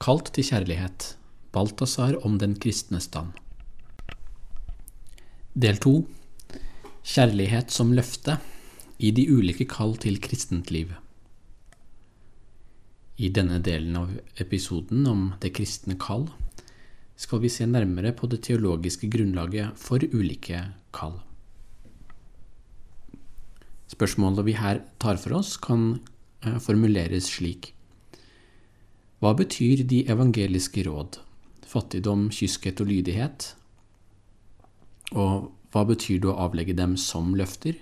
Kalt til kjærlighet Balthazar om den kristne stand Del 2 Kjærlighet som løfte i de ulike kall til kristent liv. I denne delen av episoden om det kristne kall skal vi se nærmere på det teologiske grunnlaget for ulike kall. Spørsmålet vi her tar for oss, kan eh, formuleres slik. Hva betyr de evangeliske råd? Fattigdom, kyskhet og lydighet? Og hva betyr det å avlegge dem som løfter?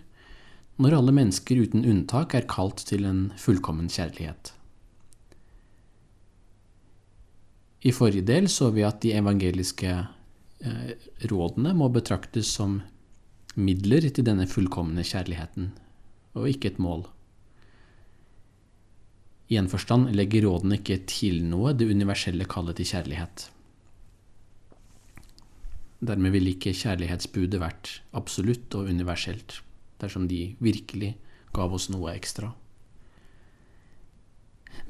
Når alle mennesker uten unntak er kalt til en fullkommen kjærlighet. I forrige del så vi at de evangeliske eh, rådene må betraktes som midler til denne fullkomne kjærligheten, og ikke et mål. I en forstand legger rådene ikke til noe det universelle kallet til kjærlighet. Dermed ville ikke kjærlighetsbudet vært absolutt og universelt, dersom de virkelig gav oss noe ekstra.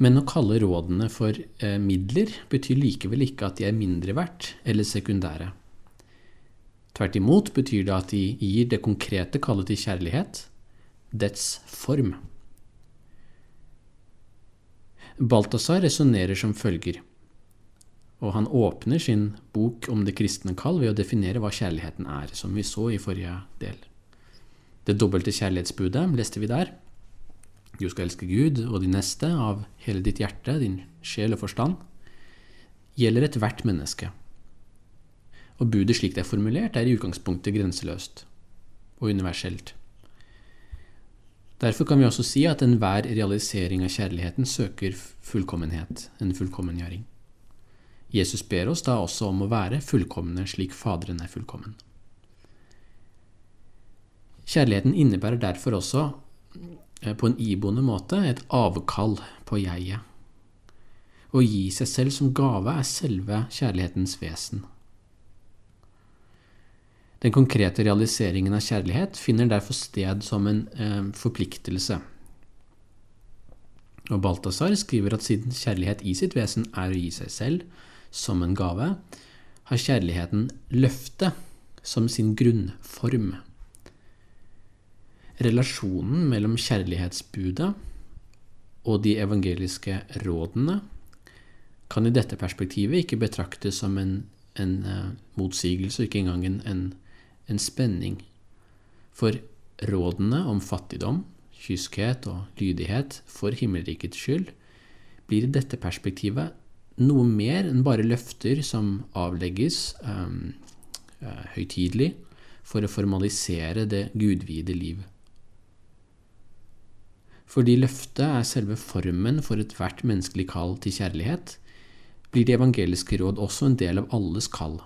Men å kalle rådene for eh, midler betyr likevel ikke at de er mindre verdt eller sekundære. Tvert imot betyr det at de gir det konkrete kallet til kjærlighet dets form. Balthazar resonnerer som følger, og han åpner sin bok om det kristne kall ved å definere hva kjærligheten er, som vi så i forrige del. Det dobbelte kjærlighetsbudet leste vi der. Du skal elske Gud og de neste av hele ditt hjerte, din sjel og forstand. Gjelder ethvert menneske. Og budet slik det er formulert, er i utgangspunktet grenseløst og universelt. Derfor kan vi også si at enhver realisering av kjærligheten søker fullkommenhet, en fullkommengjøring. Jesus ber oss da også om å være fullkomne slik Faderen er fullkommen. Kjærligheten innebærer derfor også eh, på en iboende måte et avkall på jeget. Å gi seg selv som gave er selve kjærlighetens vesen. Den konkrete realiseringen av kjærlighet finner derfor sted som en eh, forpliktelse. Og Balthazar skriver at siden kjærlighet i sitt vesen er å gi seg selv som en gave, har kjærligheten løftet som sin grunnform. Relasjonen mellom kjærlighetsbudet og de evangeliske rådene kan i dette perspektivet ikke betraktes som en, en uh, motsigelse, ikke engang en, en, en spenning. For rådene om fattigdom, kyskhet og lydighet for himmelrikets skyld blir i dette perspektivet noe mer enn bare løfter som avlegges um, høytidelig for å formalisere det gudvide liv. Fordi løftet er selve formen for ethvert menneskelig kall til kjærlighet, blir det evangeliske råd også en del av alles kall,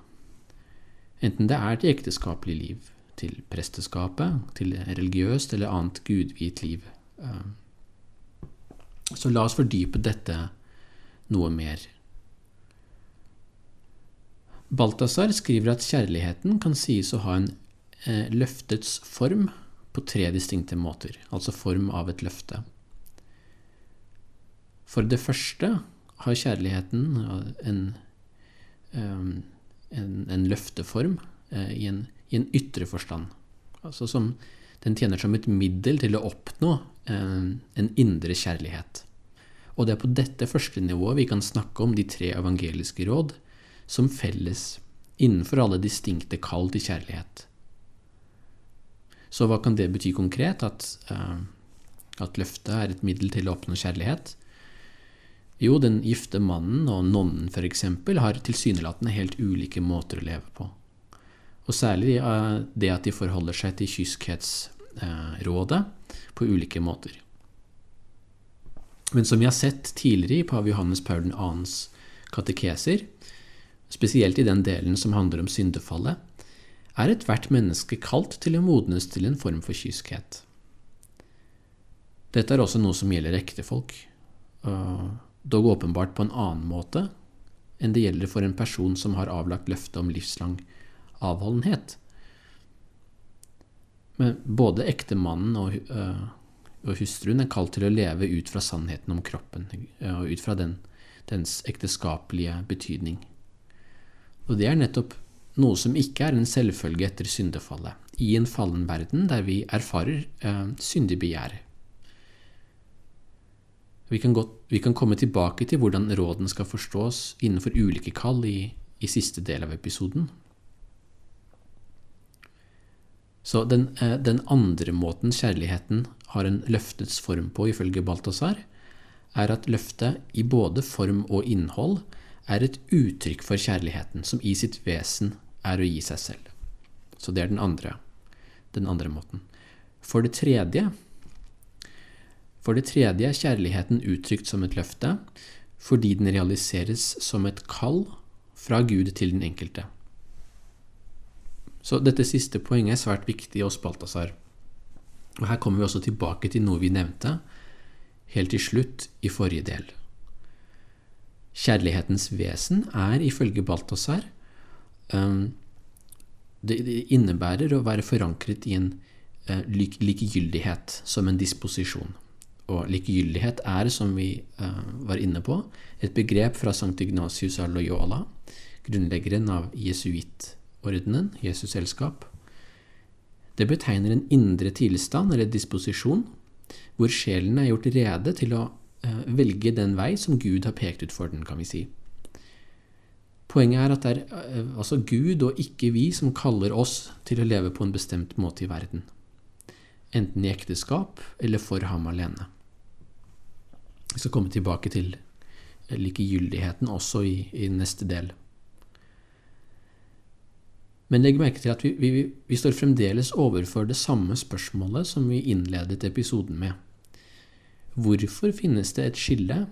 enten det er til ekteskapelig liv, til presteskapet, til religiøst eller annet gudvidt liv. Um, så la oss fordype dette noe mer. Balthazar skriver at kjærligheten kan sies å ha en eh, løftets form på tre distinkte måter, altså form av et løfte. For det første har kjærligheten en, um, en, en løfteform eh, i, en, i, en, ytre forstand. Altså som den tjener som et middel til å oppnå eh, en indre kjærlighet. Og det er på dette første nivået vi kan snakke om de tre evangeliske råd som felles innenfor alle distinkte kall til kjærlighet. Så hva kan det bety konkret? At, eh, at løftet er et middel til å oppnå kjærlighet? Jo, den gifte mannen og nonnen f.eks. har tilsynelatende helt ulike måter å leve på. Og særlig uh, det at de forholder seg til kyskhetsrådet uh, på ulike måter. Men som vi har sett tidligere i pave Johannes Paul 2.s katekeser, spesielt i den delen som handler om syndefallet, er ethvert menneske kalt til å modnes til en form for kyskhet. Dette er også noe som gjelder ektefolk, dog åpenbart på en annen måte enn det gjelder for en person som har avlagt løfte om livslang avholdenhet. Men både ektemannen og, og hustruen er kalt til å leve ut fra sannheten om kroppen, og ut fra den, dens ekteskapelige betydning. Og det er nettopp noe som ikke er en selvfølge etter syndefallet, i en fallen verden der vi erfarer eh, syndig begjær. Vi kan, godt, vi kan, komme tilbake til hvordan råden skal forstås innenfor ulike kall i, i siste del av episoden. Så den, eh, den, andre måten kjærligheten har en løftets form på, ifølge Balthazar, er at løftet i både form og innhold er et uttrykk for kjærligheten, som i sitt vesen er å gi seg selv. Så det er den andre, den andre måten. For det tredje For det tredje er kjærligheten uttrykt som et løfte fordi den realiseres som et kall fra Gud til den enkelte. Så dette siste poenget er svært viktig hos Balthazar. Og her kommer vi også tilbake til noe vi nevnte helt til slutt i forrige del. Kjærlighetens vesen er ifølge Balthazar um, det, innebærer å være forankret i en uh, likegyldighet som en disposisjon. Og likegyldighet er, som vi uh, var inne på, et begrep fra Sankt Ignatius av Loyola, grunnleggeren av jesuittordenen, Jesus selskap. Det betegner en indre tilstand eller disposisjon hvor sjelen er gjort rede til å Eh, velge den vei som Gud har pekt ut for den, kan vi si. Poenget er at det er eh, altså Gud og ikke vi som kaller oss til å leve på en bestemt måte i verden. Enten i ekteskap eller for ham alene. Vi skal komme tilbake til likegyldigheten også i, i neste del. Men legg merke til at vi, vi, vi står fremdeles overfor det samme spørsmålet som vi innledet episoden med. Hvorfor finnes det et skille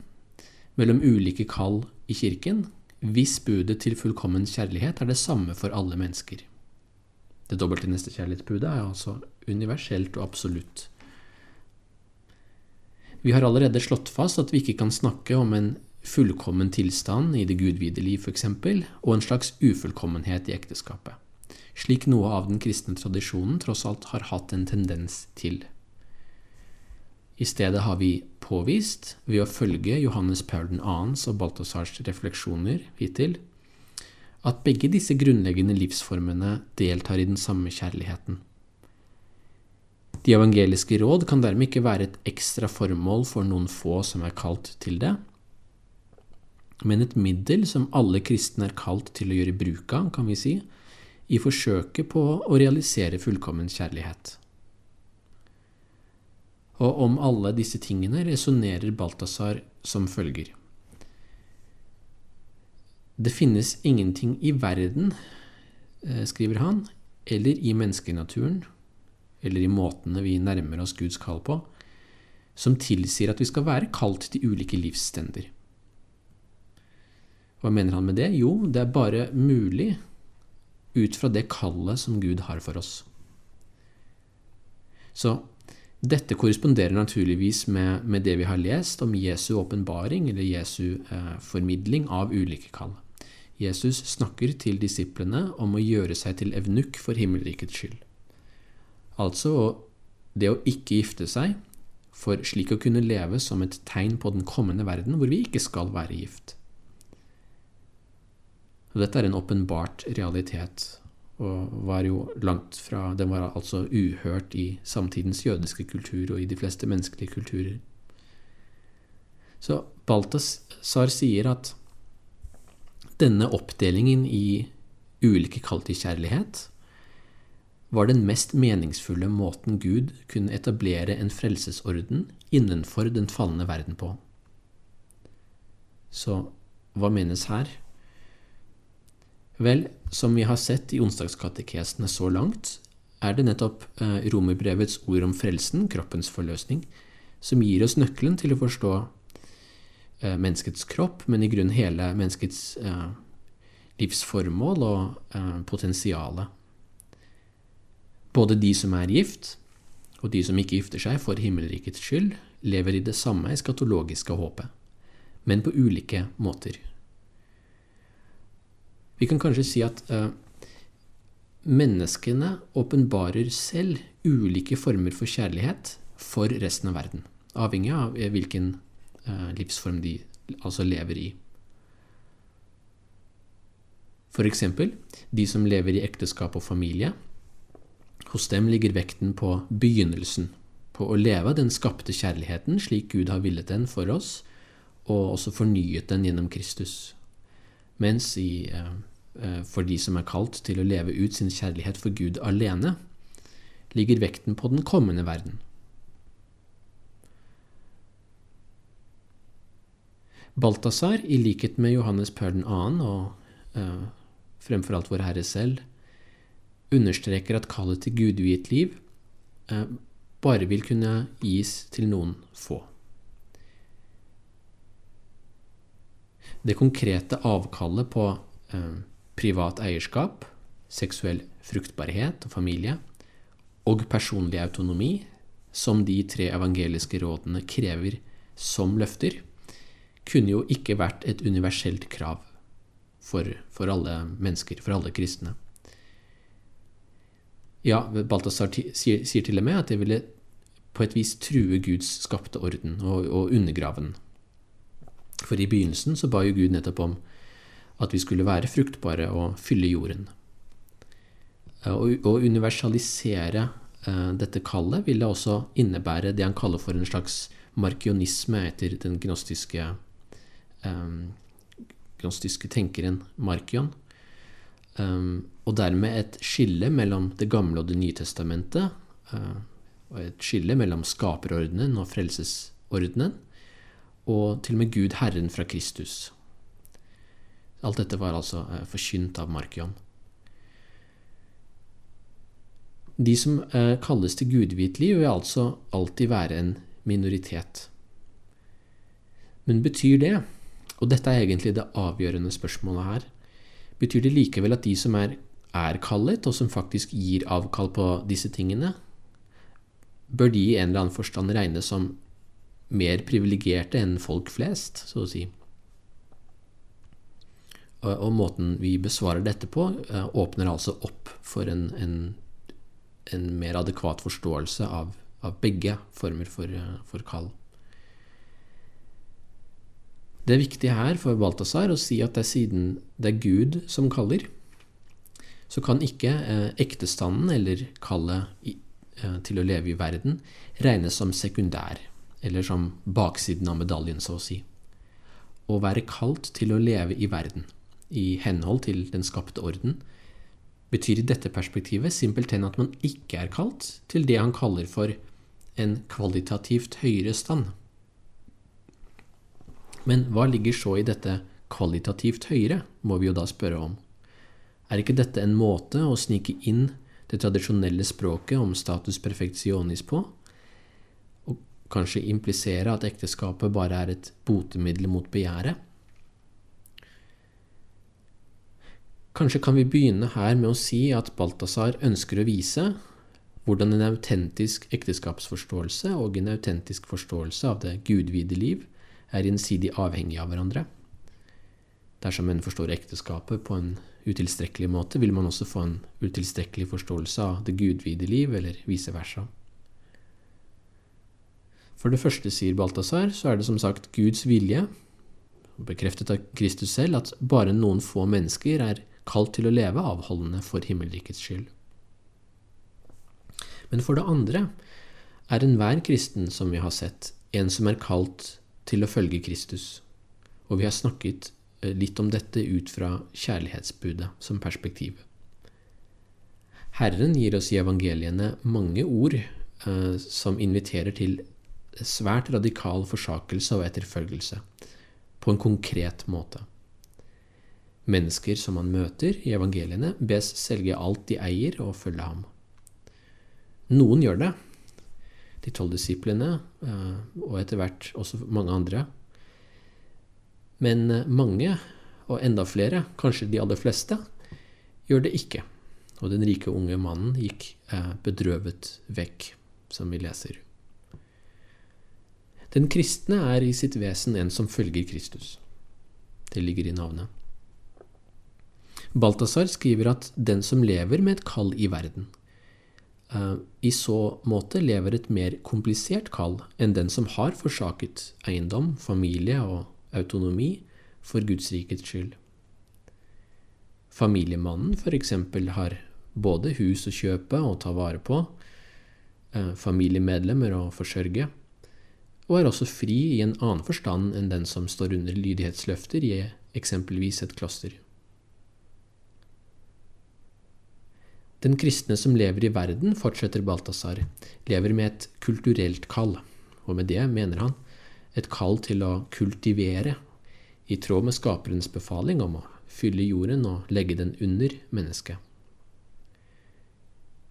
mellom ulike kall i kirken hvis budet til fullkommen kjærlighet er det samme for alle mennesker? Det dobbelte nestekjærlighetsbudet er altså universelt og absolutt. Vi har allerede slått fast at vi ikke kan snakke om en fullkommen tilstand i det gudvide liv, f.eks., og en slags ufullkommenhet i ekteskapet, slik noe av den kristne tradisjonen tross alt har hatt en tendens til. I stedet har vi påvist, ved å følge Johannes Paul 2.s og Balthazars refleksjoner hittil, at begge disse grunnleggende livsformene deltar i den samme kjærligheten. De evangeliske råd kan dermed ikke være et ekstra formål for noen få som er kalt til det, men et middel som alle kristne er kalt til å gjøre bruk av, kan vi si, i forsøket på å realisere fullkommen kjærlighet. Og om alle disse tingene resonnerer Balthazar som følger. Det finnes ingenting i verden, eh, skriver han, eller i menneskenaturen, eller i måtene vi nærmer oss Guds kall på, som tilsier at vi skal være kalt til ulike livsstender. Hva mener han med det? Jo, det er bare mulig ut fra det kallet som Gud har for oss. Så dette korresponderer naturligvis med, med, det vi har lest om Jesu åpenbaring, eller Jesu eh, formidling av ulike kall. Jesus snakker til disiplene om å gjøre seg til evnukk for himmelrikets skyld. Altså det å ikke gifte seg, for slik å kunne leve som et tegn på den kommende verden, hvor vi ikke skal være gift. Og dette er en åpenbart realitet og var jo langt fra Den var altså uhørt i samtidens jødiske kultur og i de fleste menneskelige kulturer. Så Balthazar sier at denne oppdelingen i ulike kall til kjærlighet var den mest meningsfulle måten Gud kunne etablere en frelsesorden innenfor den falne verden på. Så hva menes her? Vel, som vi har sett i onsdagskatekesene så langt, er det nettopp eh, romerbrevets ord om frelsen, kroppens forløsning, som gir oss nøkkelen til å forstå eh, menneskets kropp, men i grunnen hele menneskets eh, livsformål og potensialet. Både de som er gift, og de som ikke gifter seg for himmelrikets skyld, lever i det samme eskatologiske håpet, men på ulike måter. Vi kan kanskje si at uh, menneskene åpenbarer selv ulike former for kjærlighet for resten av verden, avhengig av hvilken uh, livsform de altså lever i. For eksempel de som lever i ekteskap og familie. Hos dem ligger vekten på begynnelsen, på å leve den skapte kjærligheten slik Gud har villet den for oss, og også fornyet den gjennom Kristus. Mens i, eh, eh, for de som er kalt til å leve ut sin kjærlighet for Gud alene, ligger vekten på den kommende verden. Balthazar, i likhet med Johannes Pør 2. og uh, fremfor alt vår Herre selv, understreker at kallet til gudviet liv uh, bare vil kunne gis til noen få. Det konkrete avkallet på uh, privat eierskap, seksuell fruktbarhet og familie, og personlig autonomi, som de tre evangeliske rådene krever som løfter, kunne jo ikke vært et universelt krav for, for alle mennesker, for alle kristne. Ja, Balthazar sier, sier, til og med at det ville på et vis true Guds skapte orden og, og undergrave den. For i begynnelsen så ba jo Gud nettopp om at vi skulle være fruktbare og fylle jorden. Å universalisere uh, dette kallet ville også innebære det han kaller for en slags markionisme etter den gnostiske um, gnostiske tenkeren Markion. Um, og dermed et skille mellom Det gamle og Det nye testamentet. Uh, og et skille mellom skaperordenen og frelsesordenen. Og til og med Gud Herren fra Kristus. Alt dette var altså uh, forkynt av Markion. De som uh, kalles til gudviet liv, vil altså alltid være en minoritet. Men betyr det og dette er egentlig det avgjørende spørsmålet her. Betyr det likevel at de som er, er kallet, og som faktisk gir avkall på disse tingene, bør de i en eller annen forstand regnes som mer privilegerte enn folk flest, så å si? Og, og måten vi besvarer dette på, uh, åpner altså opp for en, en, en mer adekvat forståelse av, av begge former for, uh, for kall. Det er viktig her for Balthazar å si at det er siden det er Gud som kaller, så kan ikke eh, ektestanden eller kallet eh, til å leve i verden regnes som sekundær, eller som baksiden av medaljen, så å si. Å være kalt til å leve i verden, i henhold til den skapte orden, betyr i dette perspektivet simpelthen at man ikke er kalt til det han kaller for en kvalitativt høyere stand. Men hva ligger så i dette kvalitativt høyere, må vi jo da spørre om. Er ikke dette en måte å snike inn det tradisjonelle språket om status perfectionis på? Og kanskje implisere at ekteskapet bare er et botemiddel mot begjæret? Kanskje kan vi begynne her med å si at Balthazar ønsker å vise hvordan en autentisk ekteskapsforståelse og en autentisk forståelse av det gudvide liv er gjensidig avhengige av hverandre. Dersom en forstår ekteskapet på en utilstrekkelig måte, vil man også få en utilstrekkelig forståelse av det gudvide liv, eller vice versa. For det første, sier Balthazar, så er det som sagt Guds vilje, bekreftet av Kristus selv, at bare noen få mennesker er kalt til å leve avholdende for himmelrikets skyld. Men for det andre er enhver kristen, som vi har sett, en som er kalt til å følge Kristus. Og vi har snakket eh, litt om dette ut fra kjærlighetsbudet som perspektiv. Herren gir oss i evangeliene mange ord eh, som inviterer til svært radikal forsakelse og etterfølgelse, på en konkret måte. Mennesker som han møter i evangeliene, bes selge alt de eier, og følge ham. Noen gjør det, de tolv disiplene, eh, og etter hvert også mange andre. Men eh, mange, og enda flere, kanskje de aller fleste, gjør det ikke. Og den rike unge mannen gikk eh, bedrøvet vekk, som vi leser. Den kristne er i sitt vesen en som følger Kristus. Det ligger i navnet. Balthazar skriver at den som lever med et kall i verden, i så måte lever et mer komplisert kall enn den som har forsaket eiendom, familie og autonomi for Guds rikets skyld. Familiemannen f.eks. har både hus å kjøpe og ta vare på, uh, familiemedlemmer å forsørge, og er også fri i en annen forstand enn den som står under lydighetsløfter i eksempelvis et kloster. Den kristne som lever i verden, fortsetter Balthazar, lever med et kulturelt kall, og med det mener han et kall til å kultivere, i tråd med skaperens befaling om å fylle jorden og legge den under mennesket.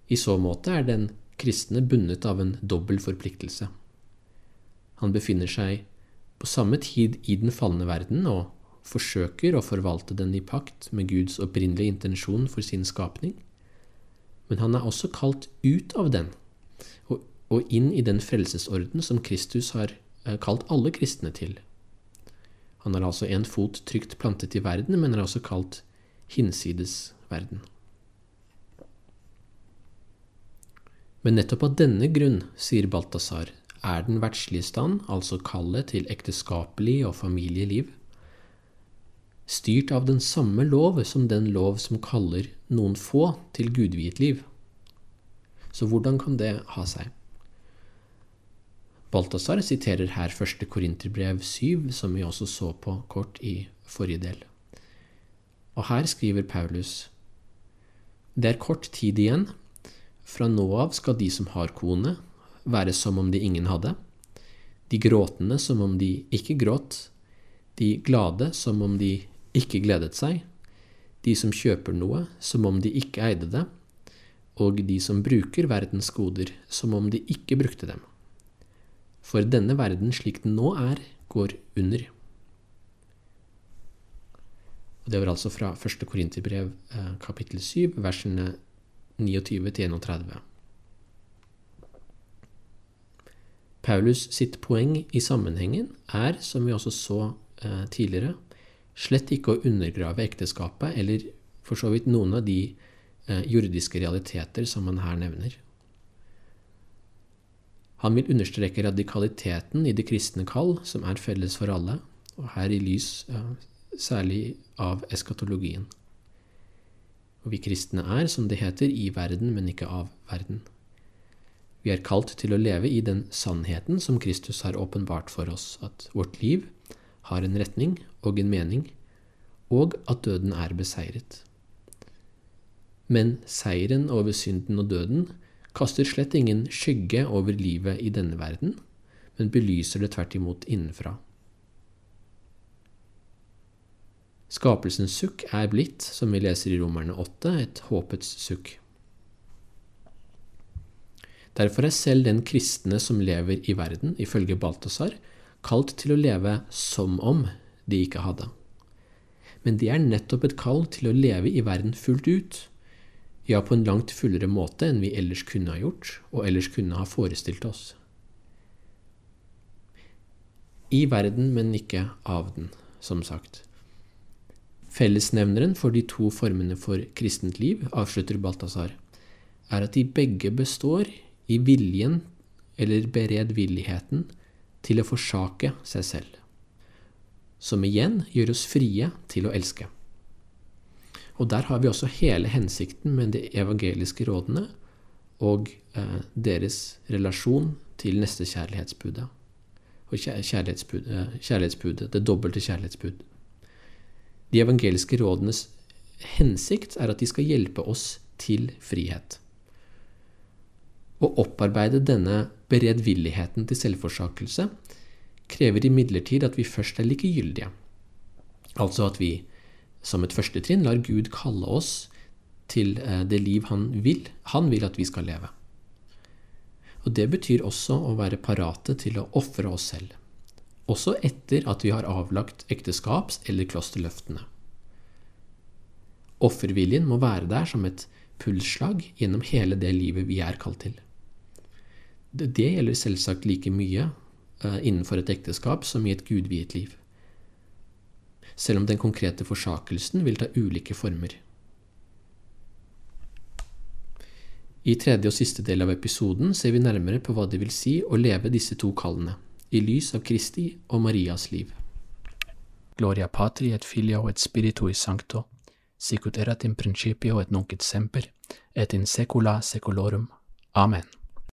I så måte er den kristne bundet av en dobbel forpliktelse. Han befinner seg på samme tid i den falne verden og forsøker å forvalte den i pakt med Guds opprinnelige intensjon for sin skapning, men han er også kalt ut av den og, og inn i den frelsesorden som Kristus har eh, kalt alle kristne til. Han har altså en fot trygt plantet i verden, men er også kalt hinsides verden. Men nettopp av denne grunn, sier Balthazar, er den verdslige stand, altså kallet til ekteskapelig og familieliv, styrt av den samme lov som den lov som kaller noen få til gudviet liv. Så hvordan kan det ha seg? Balthazar siterer her første Korinterbrev 7, som vi også så på kort i forrige del. Og her skriver Paulus Det er kort tid igjen. Fra nå av skal de som har kone, være som om de ingen hadde, de gråtende som om de ikke gråt, de glade som om de ikke gledet seg, de som kjøper noe som om de ikke eide det, og de som bruker verdens goder som om de ikke brukte dem. For denne verden slik den nå er, går under. Og det var altså fra 1. Korinterbrev eh, kapittel 7, versene 29 til 31. Paulus sitt poeng i sammenhengen er, som vi også så eh, tidligere, slett ikke å undergrave ekteskapet eller for så vidt noen av de eh, jordiske realiteter som han her nevner. Han vil understreke radikaliteten i det kristne kall, som er felles for alle, og her i lys særlig av eskatologien. Og vi kristne er, som det heter, i verden, men ikke av verden. Vi er kalt til å leve i den sannheten som Kristus har åpenbart for oss, at vårt liv har en retning og en mening, og at døden er beseiret. Men seieren over synden og døden kaster slett ingen skygge over livet i denne verden, men belyser det tvert imot innenfra. Skapelsens sukk er blitt, som vi leser i Romerne 8, et håpets sukk. Derfor er selv den kristne som lever i verden, ifølge Balthazar, kalt til å leve som om de ikke hadde. Men det er nettopp et kall til å leve i verden fullt ut, ja, på en langt fullere måte enn vi ellers kunne ha gjort, og ellers kunne ha forestilt oss. I verden, men ikke av den, som sagt. Fellesnevneren for de to formene for kristent liv, avslutter Balthazar, er at de begge består i viljen eller beredvilligheten til å forsake seg selv som igjen gjør oss frie til å elske. Og der har vi også hele hensikten med de evangeliske rådene og eh, deres relasjon til nestekjærlighetsbudet. Og kjærlighetsbudet, eh, kjærlighetsbudet, det dobbelte kjærlighetsbud. De evangeliske rådenes hensikt er at de skal hjelpe oss til frihet. Å opparbeide denne beredvilligheten til selvforsakelse krever imidlertid at vi først er likegyldige. Altså at vi som et første trinn lar Gud kalle oss til eh, det liv han vil. Han vil at vi skal leve. Og Det betyr også å være parate til å ofre oss selv. også etter at vi har avlagt ekteskaps- eller klosterløftene. Offerviljen må være der som et pulsslag gjennom hele det livet vi er kalt til. Det gjelder selvsagt like mye eh, innenfor et ekteskap som i et gudviet liv, selv om den konkrete forsakelsen vil ta ulike former. I tredje og siste del av episoden ser vi nærmere på hva det vil si å leve disse to kallene, i lys av Kristi og Marias liv. Gloria Patri et Filio et Spiritui Sancto, sicut erat in principio et nunc et semper, et in secula secolorum. Amen.